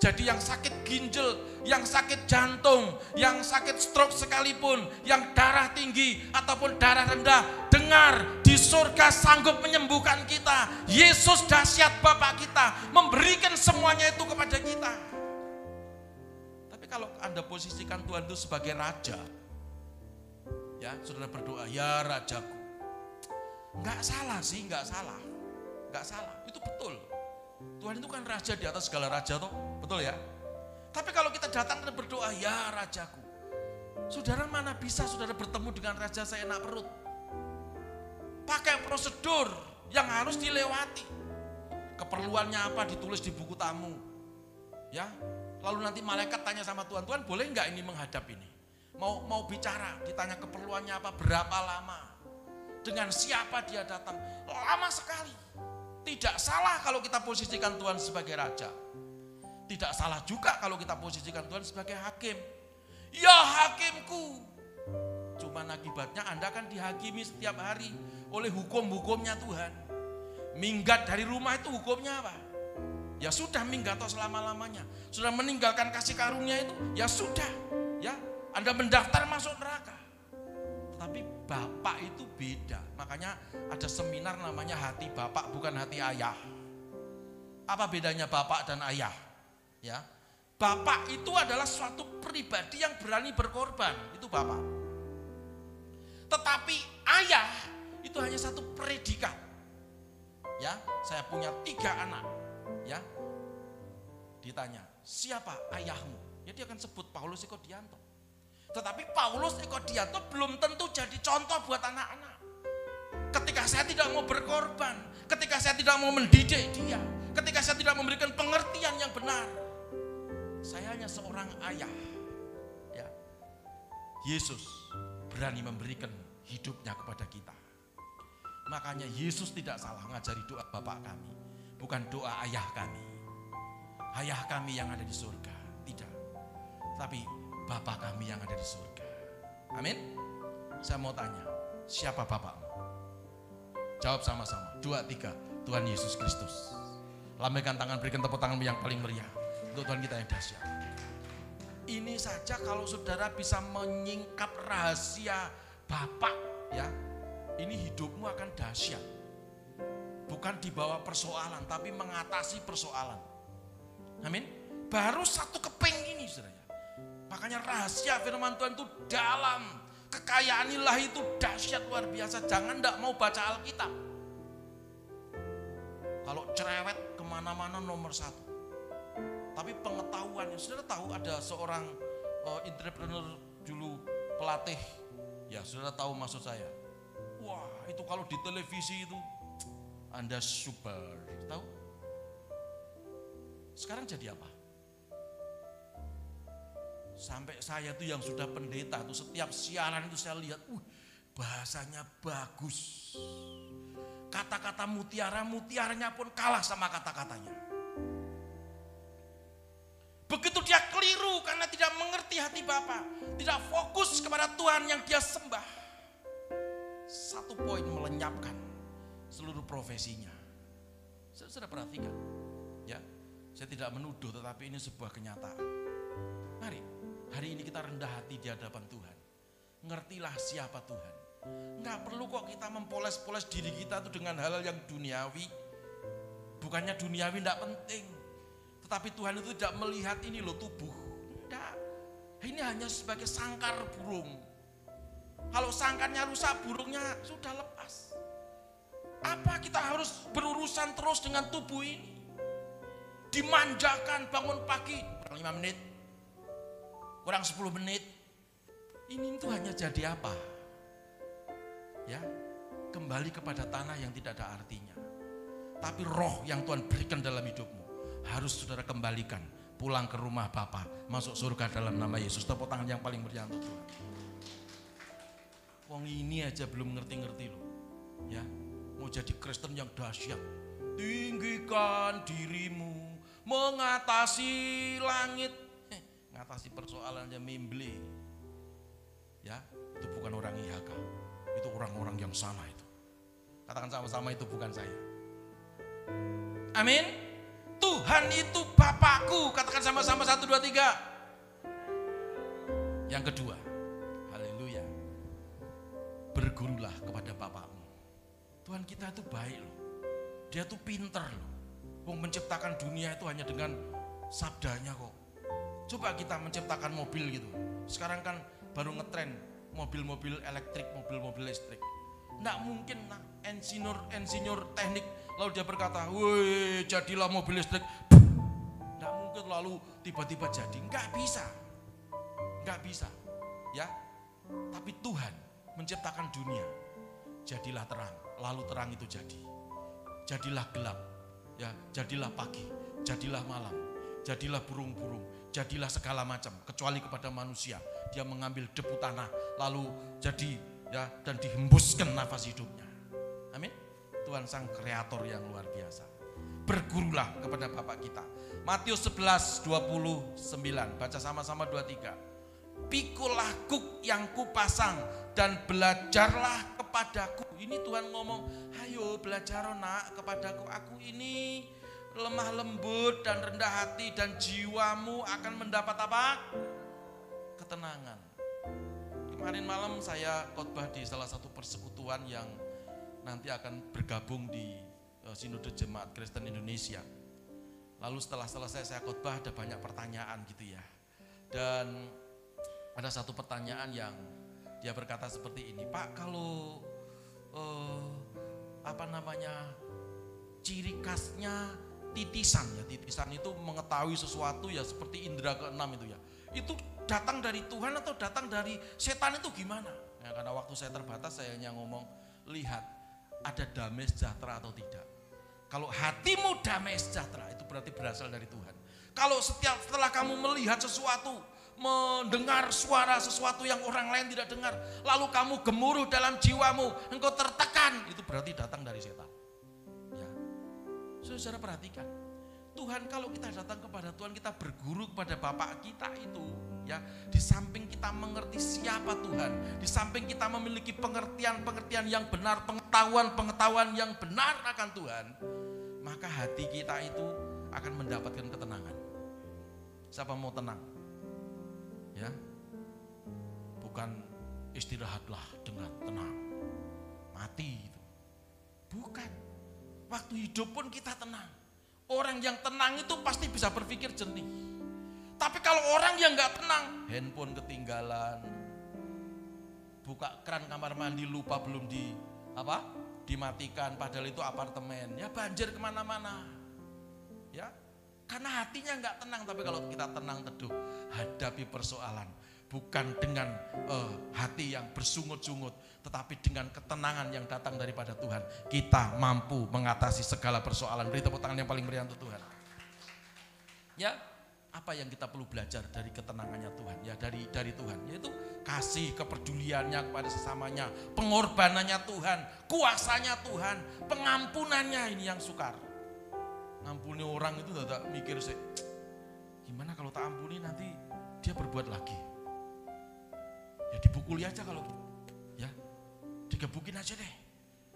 Speaker 2: Jadi yang sakit ginjal, yang sakit jantung, yang sakit stroke sekalipun, yang darah tinggi ataupun darah rendah, dengar di surga sanggup menyembuhkan kita. Yesus dahsyat Bapak kita, memberikan semuanya itu kepada kita. Tapi kalau Anda posisikan Tuhan itu sebagai raja, ya saudara berdoa, ya rajaku. Enggak salah sih, enggak salah. Enggak salah, itu betul. Tuhan itu kan raja di atas segala raja toh, betul ya? Tapi kalau kita datang dan berdoa, ya rajaku. Saudara mana bisa saudara bertemu dengan raja saya enak perut? Pakai prosedur yang harus dilewati. Keperluannya apa ditulis di buku tamu. Ya, lalu nanti malaikat tanya sama Tuhan, Tuhan boleh nggak ini menghadap ini? Mau mau bicara, ditanya keperluannya apa, berapa lama? Dengan siapa dia datang? Lama sekali. Tidak salah kalau kita posisikan Tuhan sebagai raja. Tidak salah juga kalau kita posisikan Tuhan sebagai hakim. Ya hakimku. Cuman akibatnya Anda kan dihakimi setiap hari oleh hukum-hukumnya Tuhan. Minggat dari rumah itu hukumnya apa? Ya sudah minggat atau selama-lamanya. Sudah meninggalkan kasih karunia itu, ya sudah. Ya, Anda mendaftar masuk neraka. Tetapi Bapak itu beda. Makanya ada seminar namanya hati Bapak bukan hati ayah. Apa bedanya Bapak dan ayah? Ya. Bapak itu adalah suatu pribadi yang berani berkorban, itu Bapak. Tetapi ayah itu hanya satu predikat. Ya, saya punya tiga anak. Ya, ditanya siapa ayahmu? Ya dia akan sebut Paulus Eko Dianto. Tetapi Paulus Eko Dianto belum tentu jadi contoh buat anak-anak. Ketika saya tidak mau berkorban, ketika saya tidak mau mendidik dia, ketika saya tidak memberikan pengertian yang benar, saya hanya seorang ayah. Ya. Yesus berani memberikan hidupnya kepada kita. Makanya Yesus tidak salah mengajari doa Bapak kami, bukan doa ayah kami. Ayah kami yang ada di surga, tidak. Tapi Bapak kami yang ada di surga. Amin. Saya mau tanya, siapa Bapakmu? Jawab sama-sama. Dua, tiga. Tuhan Yesus Kristus. Lambaikan tangan, berikan tepuk tangan yang paling meriah. Untuk Tuhan kita yang dahsyat. Ini saja kalau saudara bisa menyingkap rahasia Bapak ya. Ini hidupmu akan dahsyat. Bukan dibawa persoalan, tapi mengatasi persoalan. Amin. Baru satu keping ini saudara. Makanya rahasia firman Tuhan itu dalam. Kekayaan ilahi itu dahsyat luar biasa. Jangan tidak mau baca Alkitab. Kalau cerewet ke mana-mana nomor satu. Tapi pengetahuannya, saudara tahu ada seorang uh, entrepreneur dulu pelatih. Ya saudara tahu maksud saya. Wah itu kalau di televisi itu Anda super. Tahu? Sekarang jadi apa? Sampai saya tuh yang sudah pendeta tuh setiap siaran itu saya lihat, uh, bahasanya bagus. Kata-kata mutiara, mutiaranya pun kalah sama kata-katanya. Begitu dia keliru karena tidak mengerti hati Bapa, tidak fokus kepada Tuhan yang dia sembah. Satu poin melenyapkan seluruh profesinya. Saya sudah perhatikan, ya. Saya tidak menuduh, tetapi ini sebuah kenyataan. Mari, hari ini kita rendah hati di hadapan Tuhan. Ngertilah siapa Tuhan. Nggak perlu kok kita mempoles-poles diri kita tuh dengan hal-hal yang duniawi. Bukannya duniawi tidak penting. Tetapi Tuhan itu tidak melihat ini loh tubuh. Tidak. Ini hanya sebagai sangkar burung. Kalau sangkarnya rusak, burungnya sudah lepas. Apa kita harus berurusan terus dengan tubuh ini? Dimanjakan bangun pagi, kurang 5 menit, kurang 10 menit. Ini itu hanya jadi apa? Ya, kembali kepada tanah yang tidak ada artinya. Tapi roh yang Tuhan berikan dalam hidupmu harus saudara kembalikan pulang ke rumah Bapa, masuk surga dalam nama Yesus. Tepuk tangan yang paling meriah untuk Tuhan. Wong ini aja belum ngerti-ngerti loh. Ya, mau jadi Kristen yang dahsyat. Tinggikan dirimu, mengatasi langit. Eh, ngatasi persoalannya mimble. Ya, itu bukan orang IHK. Itu orang-orang yang sana itu. Katakan sama-sama itu bukan saya. Amin. Tuhan itu Bapakku. Katakan sama-sama satu dua tiga. Yang kedua, haleluya. Bergurulah kepada Bapakmu. Tuhan kita itu baik loh. Dia tuh pinter loh. Wong menciptakan dunia itu hanya dengan sabdanya kok. Coba kita menciptakan mobil gitu. Sekarang kan baru ngetren mobil-mobil elektrik, mobil-mobil listrik. Nggak mungkin nah, insinyur insinyur teknik lalu dia berkata, woi jadilah mobil listrik. Nggak mungkin lalu tiba-tiba jadi. Nggak bisa. Nggak bisa. Ya. Tapi Tuhan menciptakan dunia. Jadilah terang, lalu terang itu jadi. Jadilah gelap, ya, jadilah pagi, jadilah malam, jadilah burung-burung, jadilah segala macam kecuali kepada manusia. Dia mengambil debu tanah lalu jadi ya dan dihembuskan nafas hidupnya. Amin. Tuhan sang kreator yang luar biasa. Bergurulah kepada Bapak kita. Matius 11 29 baca sama-sama 23 pikulah kuk yang kupasang dan belajarlah kepadaku. Ini Tuhan ngomong, ayo belajar nak kepadaku. Aku ini lemah lembut dan rendah hati dan jiwamu akan mendapat apa? Ketenangan. Kemarin malam saya khotbah di salah satu persekutuan yang nanti akan bergabung di eh, Sinode Jemaat Kristen Indonesia. Lalu setelah selesai saya khotbah ada banyak pertanyaan gitu ya. Dan ada satu pertanyaan yang dia berkata seperti ini, Pak kalau eh, apa namanya ciri khasnya titisan ya titisan itu mengetahui sesuatu ya seperti indera keenam itu ya itu datang dari Tuhan atau datang dari setan itu gimana? Ya, karena waktu saya terbatas saya hanya ngomong lihat ada damai sejahtera atau tidak. Kalau hatimu damai sejahtera itu berarti berasal dari Tuhan. Kalau setiap setelah kamu melihat sesuatu mendengar suara sesuatu yang orang lain tidak dengar, lalu kamu gemuruh dalam jiwamu, engkau tertekan, itu berarti datang dari setan. Ya. Saudara perhatikan. Tuhan kalau kita datang kepada Tuhan kita berguru kepada Bapak kita itu ya. Di samping kita mengerti siapa Tuhan di samping kita memiliki pengertian-pengertian yang benar pengetahuan-pengetahuan yang benar akan Tuhan maka hati kita itu akan mendapatkan ketenangan. Siapa mau tenang? Ya. Bukan istirahatlah dengan tenang. Mati itu. Bukan. Waktu hidup pun kita tenang orang yang tenang itu pasti bisa berpikir jernih. Tapi kalau orang yang nggak tenang handphone ketinggalan buka keran kamar mandi lupa belum di apa dimatikan padahal itu apartemen. Ya banjir ke mana-mana. Ya karena hatinya nggak tenang tapi kalau kita tenang teduh hadapi persoalan. Bukan dengan uh, hati yang bersungut-sungut tetapi dengan ketenangan yang datang daripada Tuhan. Kita mampu mengatasi segala persoalan. Beri tepuk tangan yang paling meriah untuk Tuhan. Ya apa yang kita perlu belajar dari ketenangannya Tuhan? Ya dari dari Tuhan. Yaitu kasih kepeduliannya kepada sesamanya. Pengorbanannya Tuhan. Kuasanya Tuhan. Pengampunannya ini yang sukar. Ngampuni orang itu tidak mikir sih gimana kalau tak ampuni nanti dia berbuat lagi? Ya dipukuli aja kalau gitu digebukin aja deh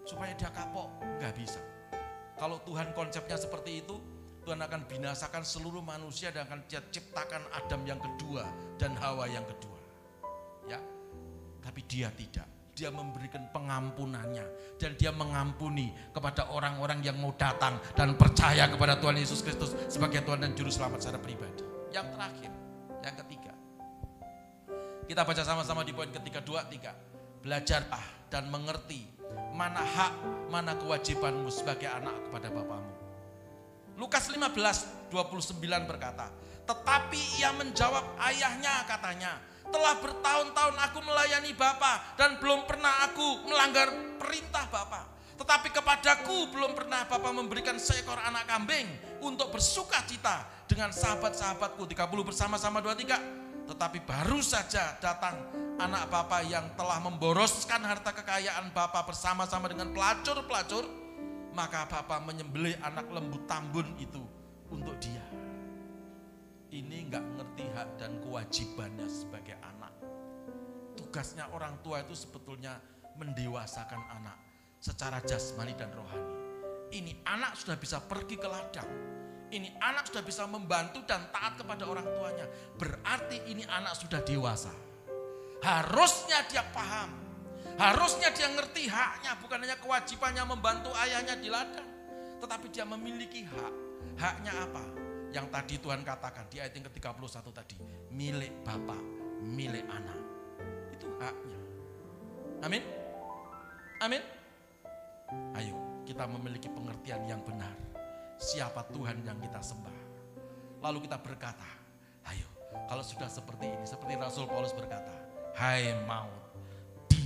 Speaker 2: supaya dia kapok nggak bisa kalau Tuhan konsepnya seperti itu Tuhan akan binasakan seluruh manusia dan akan ciptakan Adam yang kedua dan Hawa yang kedua. Ya. Tapi dia tidak. Dia memberikan pengampunannya dan dia mengampuni kepada orang-orang yang mau datang dan percaya kepada Tuhan Yesus Kristus sebagai Tuhan dan juru selamat secara pribadi. Yang terakhir, yang ketiga. Kita baca sama-sama di poin ketiga dua tiga. Belajarlah dan mengerti mana hak, mana kewajibanmu sebagai anak kepada Bapamu. Lukas 15, 29 berkata, tetapi ia menjawab ayahnya katanya, telah bertahun-tahun aku melayani Bapa dan belum pernah aku melanggar perintah Bapa. Tetapi kepadaku belum pernah Bapa memberikan seekor anak kambing untuk bersuka cita dengan sahabat-sahabatku 30 bersama-sama dua tiga. Tetapi baru saja datang anak Bapa yang telah memboroskan harta kekayaan Bapa bersama-sama dengan pelacur-pelacur maka Bapak menyembelih anak lembu tambun itu untuk dia. Ini nggak ngerti hak dan kewajibannya sebagai anak. Tugasnya orang tua itu sebetulnya mendewasakan anak secara jasmani dan rohani. Ini anak sudah bisa pergi ke ladang. Ini anak sudah bisa membantu dan taat kepada orang tuanya. Berarti ini anak sudah dewasa. Harusnya dia paham Harusnya dia ngerti haknya, bukan hanya kewajibannya membantu ayahnya di ladang. Tetapi dia memiliki hak. Haknya apa? Yang tadi Tuhan katakan di ayat yang ke-31 tadi. Milik Bapak, milik anak. Itu haknya. Amin. Amin. Ayo kita memiliki pengertian yang benar. Siapa Tuhan yang kita sembah. Lalu kita berkata, ayo kalau sudah seperti ini, seperti Rasul Paulus berkata, Hai maut,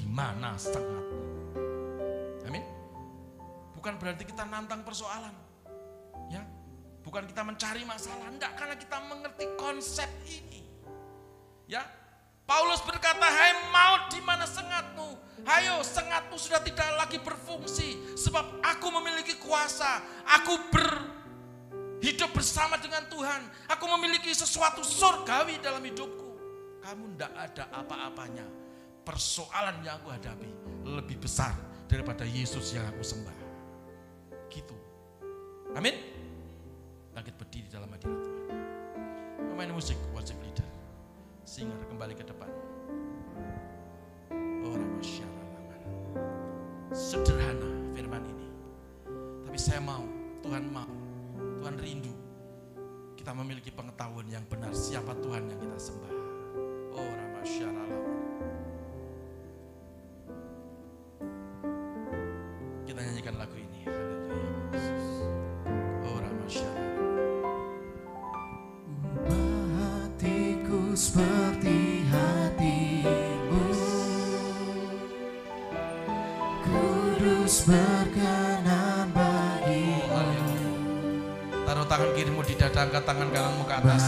Speaker 2: mana sangat. Amin. Bukan berarti kita nantang persoalan. Ya. Bukan kita mencari masalah, enggak karena kita mengerti konsep ini. Ya. Paulus berkata, "Hai maut, di mana sengatmu? Hayo, sengatmu sudah tidak lagi berfungsi sebab aku memiliki kuasa. Aku ber hidup bersama dengan Tuhan. Aku memiliki sesuatu surgawi dalam hidupku. Kamu tidak ada apa-apanya persoalan yang aku hadapi lebih besar daripada Yesus yang aku sembah. Gitu. Amin. Bangkit berdiri dalam hadirat Tuhan. Pemain musik, worship leader. Singer kembali ke depan. Oh, Sederhana firman ini. Tapi saya mau, Tuhan mau, Tuhan rindu. Kita memiliki pengetahuan yang benar siapa Tuhan yang kita sembah. Oh, Ramasyaralah. Kita nyanyikan lagu ini. Angkat tangan kananmu ke atas.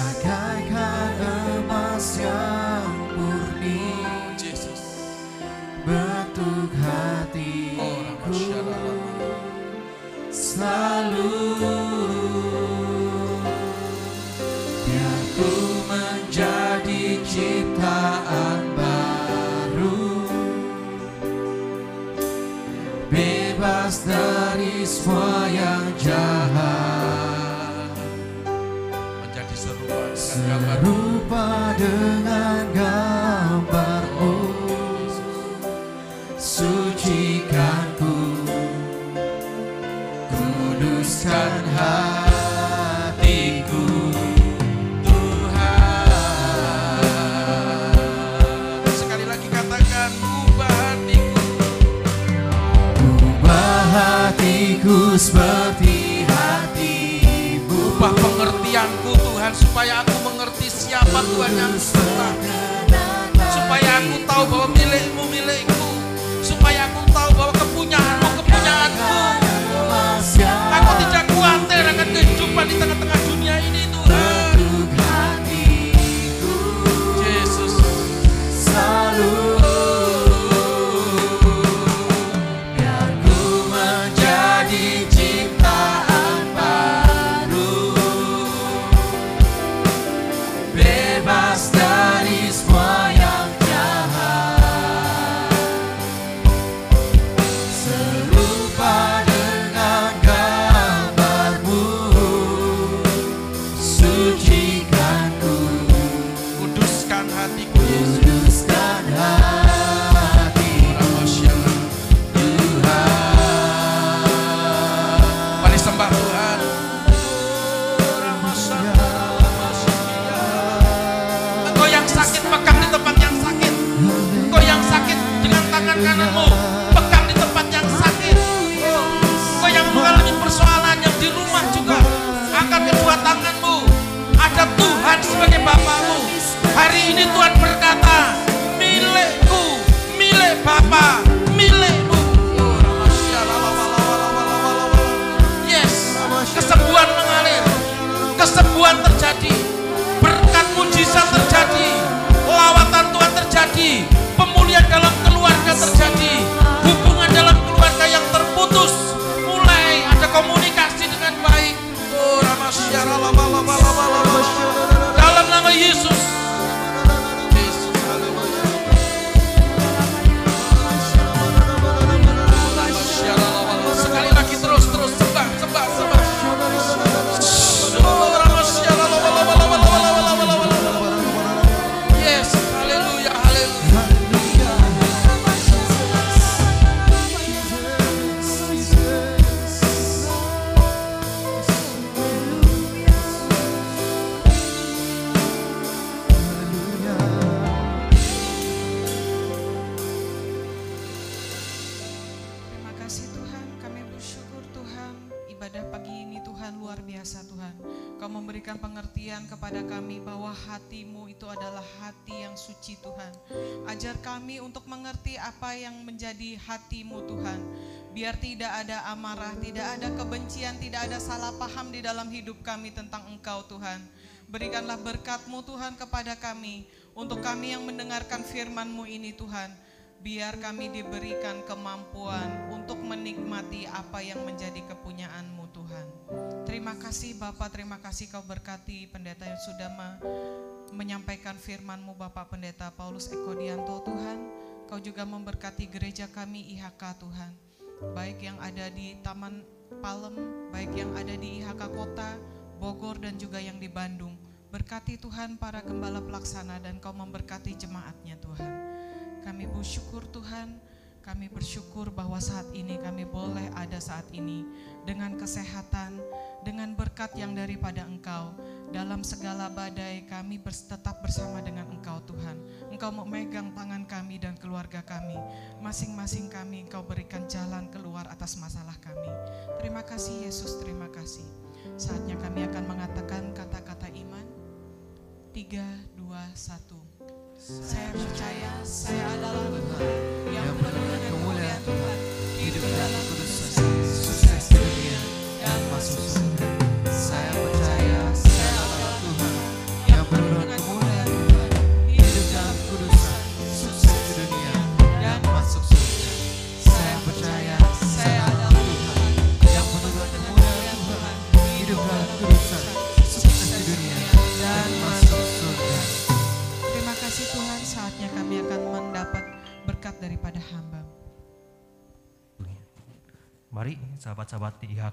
Speaker 1: Kuduskan hatiku
Speaker 2: Tuhan. Sekali lagi katakan ubah hatiku.
Speaker 1: Ubah hatiku seperti hatimu
Speaker 2: Ubah pengertianku Tuhan supaya aku mengerti siapa Tuhan yang sembah. Supaya aku tahu bahwa Aku
Speaker 3: menjadi hatimu Tuhan. Biar tidak ada amarah, tidak ada kebencian, tidak ada salah paham di dalam hidup kami tentang Engkau Tuhan. Berikanlah berkatmu Tuhan kepada kami, untuk kami yang mendengarkan firman-Mu ini Tuhan biar kami diberikan kemampuan untuk menikmati apa yang menjadi kepunyaanmu Tuhan. Terima kasih Bapak, terima kasih kau berkati pendeta yang sudah me- menyampaikan firmanmu Bapak Pendeta Paulus Eko Dianto Tuhan. Kau juga memberkati gereja kami IHK Tuhan. Baik yang ada di Taman Palem, baik yang ada di IHK Kota, Bogor dan juga yang di Bandung. Berkati Tuhan para gembala pelaksana dan kau memberkati jemaatnya Tuhan. Kami bersyukur Tuhan, kami bersyukur bahwa saat ini kami boleh ada saat ini dengan kesehatan, dengan berkat yang daripada Engkau. Dalam segala badai kami tetap bersama dengan Engkau Tuhan. Engkau memegang tangan kami dan keluarga kami. Masing-masing kami Engkau berikan jalan keluar atas masalah kami. Terima kasih Yesus, terima kasih. Saatnya kami akan mengatakan kata-kata iman. Tiga, dua, satu. Saya percaya saya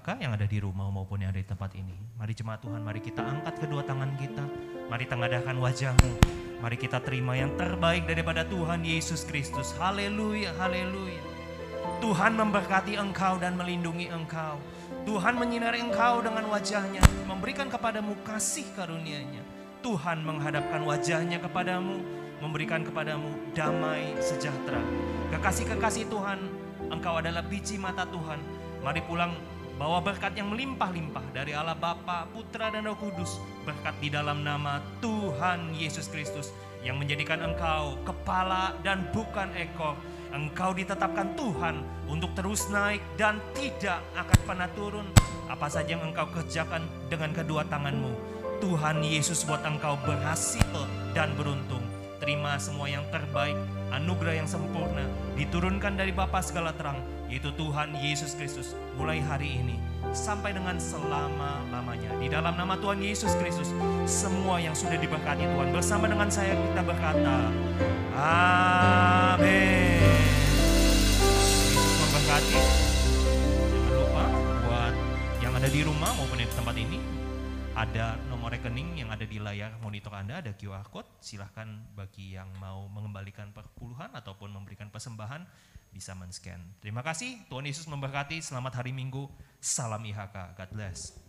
Speaker 4: IHK yang ada di rumah maupun yang ada di tempat ini. Mari jemaat Tuhan, mari kita angkat kedua tangan kita. Mari tengadahkan wajahmu. Mari kita terima yang terbaik daripada Tuhan Yesus Kristus. Haleluya, haleluya. Tuhan memberkati engkau dan melindungi engkau. Tuhan menyinari engkau dengan wajahnya, memberikan kepadamu kasih karunia-Nya. Tuhan menghadapkan wajahnya kepadamu, memberikan kepadamu damai sejahtera. Kekasih-kekasih Tuhan, engkau adalah biji mata Tuhan. Mari pulang bawa berkat yang melimpah-limpah dari Allah Bapa, Putra dan Roh Kudus. Berkat di dalam nama Tuhan Yesus Kristus yang menjadikan engkau kepala dan bukan ekor. Engkau ditetapkan Tuhan untuk terus naik dan tidak akan pernah turun. Apa saja yang engkau kerjakan dengan kedua tanganmu. Tuhan Yesus buat engkau berhasil dan beruntung. Terima semua yang terbaik, anugerah yang sempurna, diturunkan dari Bapa segala terang, yaitu Tuhan Yesus Kristus, mulai hari ini sampai dengan selama-lamanya. Di dalam nama Tuhan Yesus Kristus, semua yang sudah diberkati Tuhan, bersama dengan saya kita berkata, Amin. Yesus memberkati. Jangan lupa buat yang ada di rumah maupun di tempat ini, ada nomor rekening yang ada di layar monitor Anda, ada QR code. Silahkan bagi yang mau mengembalikan perpuluhan ataupun memberikan persembahan, bisa men-scan. Terima kasih, Tuhan Yesus memberkati. Selamat hari Minggu. Salam IHK. God bless.